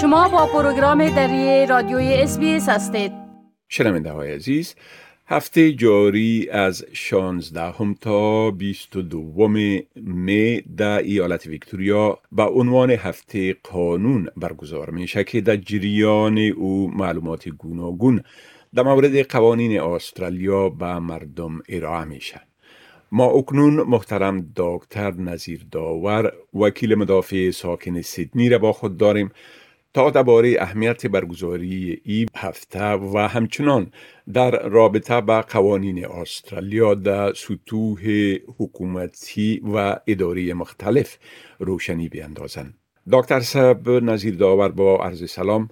شما با پروگرام دری رادیوی اس هستید. شنونده های عزیز هفته جاری از 16 تا 22 می در ایالت ویکتوریا به عنوان هفته قانون برگزار میشه که در جریان او معلومات گوناگون در مورد قوانین استرالیا به مردم ارائه میشه. ما اکنون محترم دکتر نظیر داور وکیل مدافع ساکن سیدنی را با خود داریم. تا درباره اهمیت برگزاری این هفته و همچنان در رابطه با قوانین استرالیا در سطوح حکومتی و اداری مختلف روشنی بیندازند. دکتر صاحب نظیر داور با عرض سلام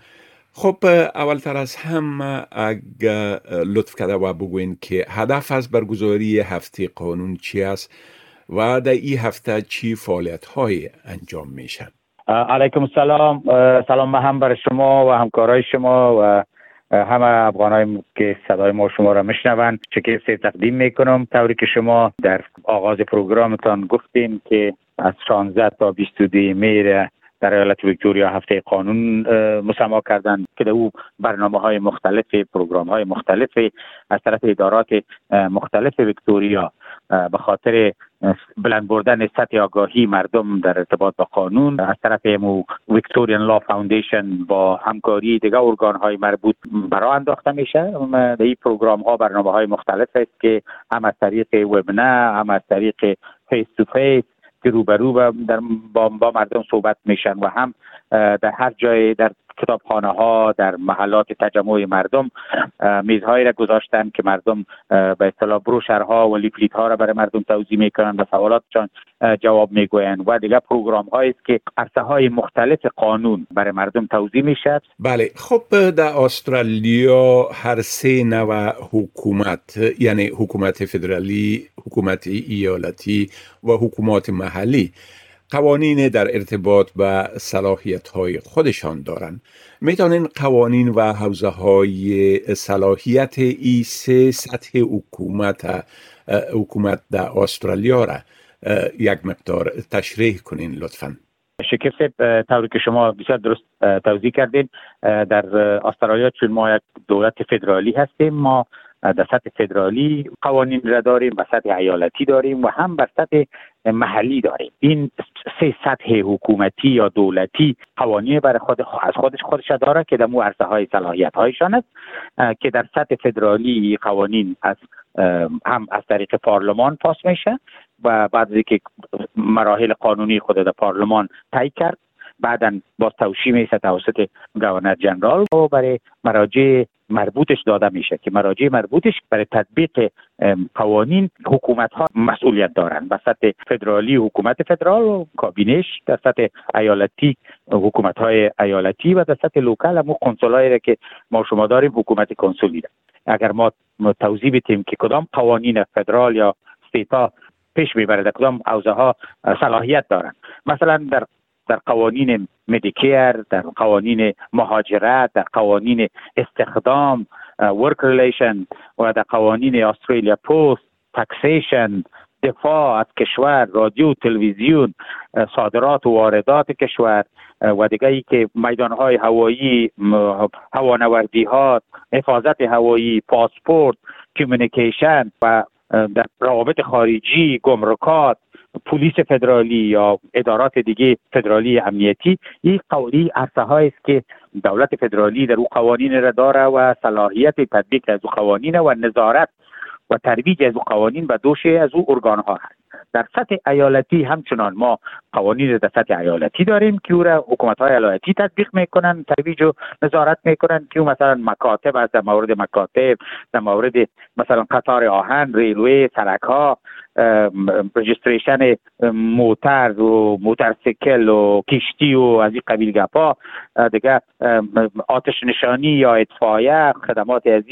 خب اولتر از هم اگر لطف کرده و بگوین که هدف از برگزاری هفته قانون چی است و در این هفته چی فعالیت های انجام میشن علیکم السلام. سلام هم برای شما و همکارای شما و همه افغانای که صدای ما شما را میشنوند چکر تقدیم می‌کنم. طوری که شما در آغاز پروگرامتان گفتیم که از 16 تا 22 می در ایالت ویکتوریا هفته قانون مسما کردند که در او برنامه های مختلف پروگرام های مختلف از طرف ادارات مختلف ویکتوریا به خاطر بلند بردن سطح آگاهی مردم در ارتباط با قانون. از طرف مو Victorian Law Foundation با همکاری دیگه ارگان های مربوط به راه انداخته میشه. در این پروگرام ها برنامه های مختلف است که هم از طریق webinar هم از طریق face to face که روبرو در با, با مردم صحبت میشن و هم در هر جای در کتابخانه ها در محلات تجمع مردم میزهایی را گذاشتن که مردم به اصطلاح brochure ها و leaflet ها را برای مردم توضیح می‌کنن و سوالاتشان جواب می‌گویند و دیگه پروگرام است که عرصه های مختلف قانون برای مردم توضیح می‌شد بله. خب در استرالیا هر سه نوع حکومت یعنی حکومت فدرالی حکومت ایالتی و حکومات محلی قوانین در ارتباط به صلاحیت های خودشان دارند. می‌تونین قوانین و حوزه های صلاحیت ای سه سطح حکومت حکومت در استرالیا را یک مقدار تشریح کنین لطفا. شکر طوری که شما بسیار درست توضیح کردین در استرالیا چون ما یک دولت فدرالی هستیم ما در سطح فدرالی قوانین را داریم و سطح ایالتی داریم و هم بر سطح محلی داریم. این سه سطح حکومتی یا دولتی قوانین برای خود از خودش خودش داره که در مو عرصه های صلاحیت هایشان است که در سطح فدرالی قوانین از هم از طریق پارلمان پاس میشه و بعد که مراحل قانونی خود در پارلمان طی کرد بعدا با توشی میشه توسط گورنر جنرال و برای مراجع مربوطش داده میشه که مراجع مربوطش برای تطبیق قوانین حکومت ها مسئولیت دارند و سطح فدرالی حکومت فدرال و کابینش در سطح ایالتی حکومت های ایالتی و در سطح local هم council ایی که ما شما داریم حکومت council ی اگر ما توضیح بدیم که کدام قوانین فدرال یا state ها پیش می‌بره در کدام حوزه ها صلاحیت دارند مثلا در در قوانین Medicare در قوانین مهاجرت در قوانین استخدام work relation و در قوانین استرالیا post taxation دفاع از کشور رادیو تلویزیون صادرات و واردات کشور و دیگه ای که میدان های هوایی هوانوردی ها حفاظت هوایی پاسپورت کمیونیکیشن و در روابط خارجی گمرکات پلیس فدرالی یا ادارات دیگه فدرالی امنیتی این قولی عرصه است که دولت فدرالی در او قوانین را داره و صلاحیت تطبیق از او قوانین و نظارت و ترویج از او قوانین به دوشه از او ارگان ها هست. در سطح ایالتی همچنان ما قوانین در سطح ایالتی داریم که او را حکومت های ایالتی تطبیق می‌کنن ترویج و نظارت می‌کنن که مثلا مکاتب از در مورد مکاتب در مورد مثلا قطار آهن ریلوی سرک ها رجستریشن موتر و موترسیکل و کشتی و از این قبیل گپا دیگه آتش نشانی یا اطفایه خدمات از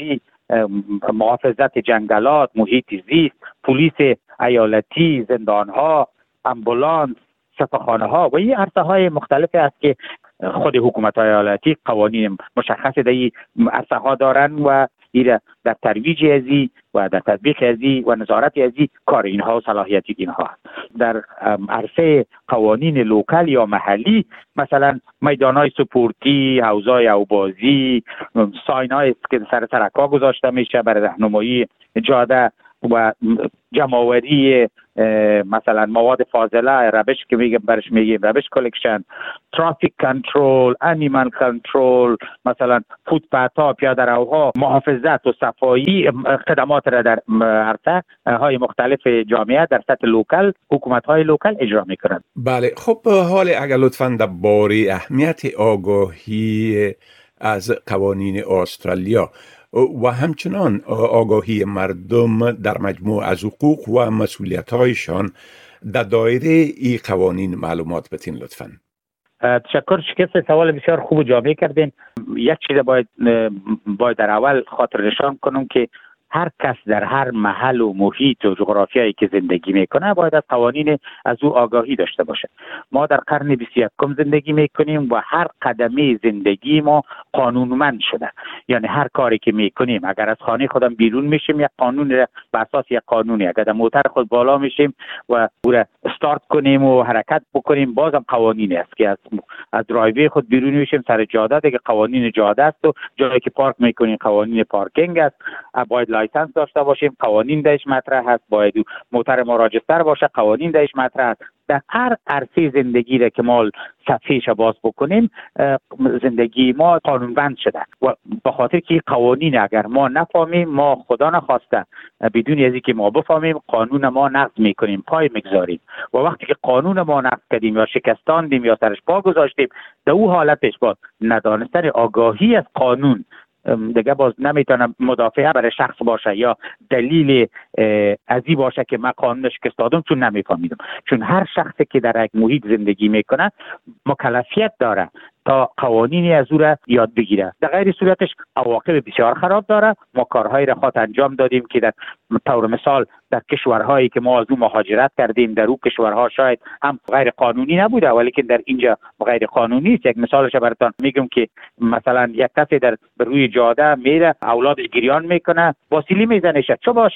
محافظت جنگلات محیط زیست پلیس ایالتی زندان ها امبولانس شفاخانه ها و این عرصه های مختلف است که خود حکومت های ایالتی قوانین مشخص در این عرصه ها دارن و ایره در ترویج ازی و در تطبیق ازی و نظارت ازی کار اینها و صلاحیت اینها در عرصه قوانین local یا محلی مثلا میدان های سپورتی حوزای اوبازی sign های که سر سرکا گذاشته میشه برای رهنمایی جاده و جمعوری مثلا مواد فاضله rubbish که میگم برش میگیم rubbish collection traffic control animal control مثلا footpath ها پیاده روها محافظت و صفایی خدمات را در عرصه های مختلف جامعه در سطح local حکومت های local اجرا می‌کنند. بله. خب حال اگر لطفا در باری اهمیت آگاهی از قوانین استرالیا و همچنان آگاهی مردم در مجموع از حقوق و مسئولیت هایشان در دایره ای قوانین معلومات بتین لطفا. تشکر. شکست سوال بسیار خوب و جامعه کردین. یک چیز باید باید در اول خاطر نشان کنم که هر کس در هر محل و محیط و جغرافیایی که زندگی می‌کنه باید از قوانین از او آگاهی داشته باشه. ما در قرن 21 زندگی می‌کنیم و هر قدمه زندگی ما قانونمند شده. یعنی هر کاری که می‌کنیم اگر از خانه خودم بیرون میشیم یک قانون به اساس یک قانونی. اگر در موتر خود بالا میشیم و او استارت کنیم و حرکت بکنیم بازم قوانینی است که از از driveway خود بیرون میشیم سر جاده دیگه قوانین جاده است و جایی که پارک می‌کنیم قوانین پارکینگ است. باید licence داشته باشیم قوانین درش مطرح هست باید موتر راجستر باشه قوانین درش مطرح هست. در هر عرصه زندگی را که ما صفحهش باز بکنیم زندگی ما قانونبند شده و به خاطر که قوانین اگر ما نفهمیم ما خدا نخواسته بدون از که ما بفهمیم قانون ما نقض می‌کنیم پای می‌گذاریم. و وقتی که قانون ما نقض کردیم یا شکستاندیم یا سرش پا گذاشتیم در او حالتش باز ندانستن آگاهی از قانون دیگه باز نمی‌تونم مدافعه برای شخص باشه یا دلیل ازی باشه که من قانونش شکست چون نمیفهمیدم. چون هر شخصی که در یک محیط زندگی می‌کنه مکلفیت داره. تا قوانینی از او را یاد بگیره در غیر صورتش عواقب بسیار خراب داره ما کارهایی را خواهد انجام دادیم که در طور مثال در کشورهایی که ما از او مهاجرت کردیم در او کشورها شاید هم غیر قانونی نبوده ولی که در اینجا غیر قانونی است. یک مثالش براتون میگم که مثلا یک کسی در روی جاده میره اولاد گریان می‌کنه واسیلی می‌زنه چه باش؟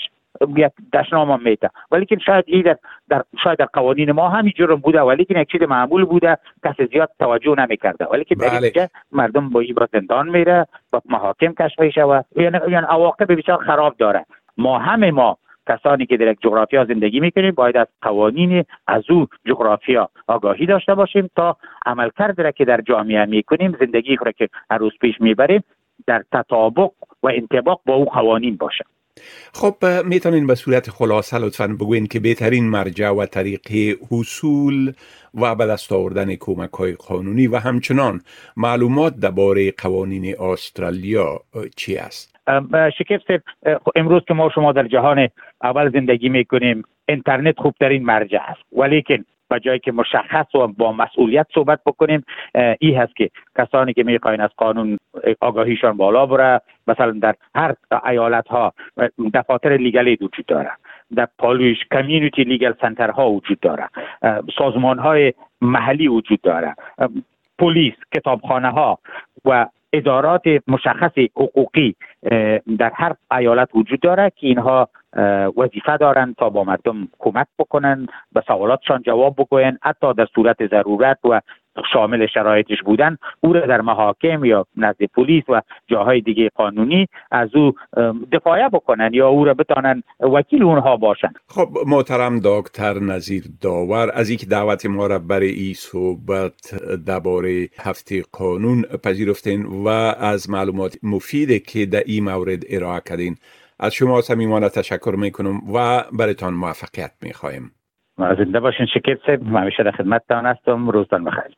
دشنام هم میته. ولی که شاید این در, در شاید در قوانین ما همین جرم بوده ولی که یک چیز معمول بوده کس زیاد توجه نمی‌کرده. ولی که در بله. اینجا مردم با این زندان میره با محاکم کشف میشه و یعنی, یعنی عواقب بسیار خراب داره. ما همه ما کسانی که در یک جغرافیا زندگی می‌کنیم باید از قوانین از او جغرافیا آگاهی داشته باشیم تا عملکرد را که در جامعه می‌کنیم زندگی را که هر روز پیش می‌بریم در تطابق و انطباق با او قوانین باشه. خب می‌تونین به صورت خلاصه لطفا بگوین که بهترین مرجع و طریق حصول و به دست آوردن کمک های قانونی و همچنان معلومات درباره قوانین استرالیا چی است؟ شکیف امروز که ما شما در جهان اول زندگی می‌کنیم اینترنت خوبترین مرجع است ولیکن و جایی که مشخص و با مسئولیت صحبت بکنیم ای هست که کسانی که می‌خواین از قانون آگاهیشان بالا بره مثلا در هر ایالت ها دفاتر لیگلی وجود داره در پالویش کمیونیتی لیگل سنتر ها وجود داره سازمان های محلی وجود داره پلیس کتابخانه ها و ادارات مشخص حقوقی در هر ایالت وجود داره که اینها وظیفه دارند تا با مردم کمک بکنن به سوالاتشان جواب بگوین حتی در صورت ضرورت و شامل شرایطش بودن او را در محاکم یا نزد پلیس و جاهای دیگه قانونی از او دفاع بکنن یا او را بتانن وکیل اونها باشن. خب محترم دکتر نظیر داور از اینکه دعوت ما را برای این صحبت درباره هفته قانون پذیرفتین و از معلومات مفیده که در این مورد ارائه کردین. از شما صمیمانه تشکر می‌کنم و برایتان موفقیت می‌خواهیم زنده باشین شکر صاحب همیشه در خدمتتان هستم. روزتان بخیر.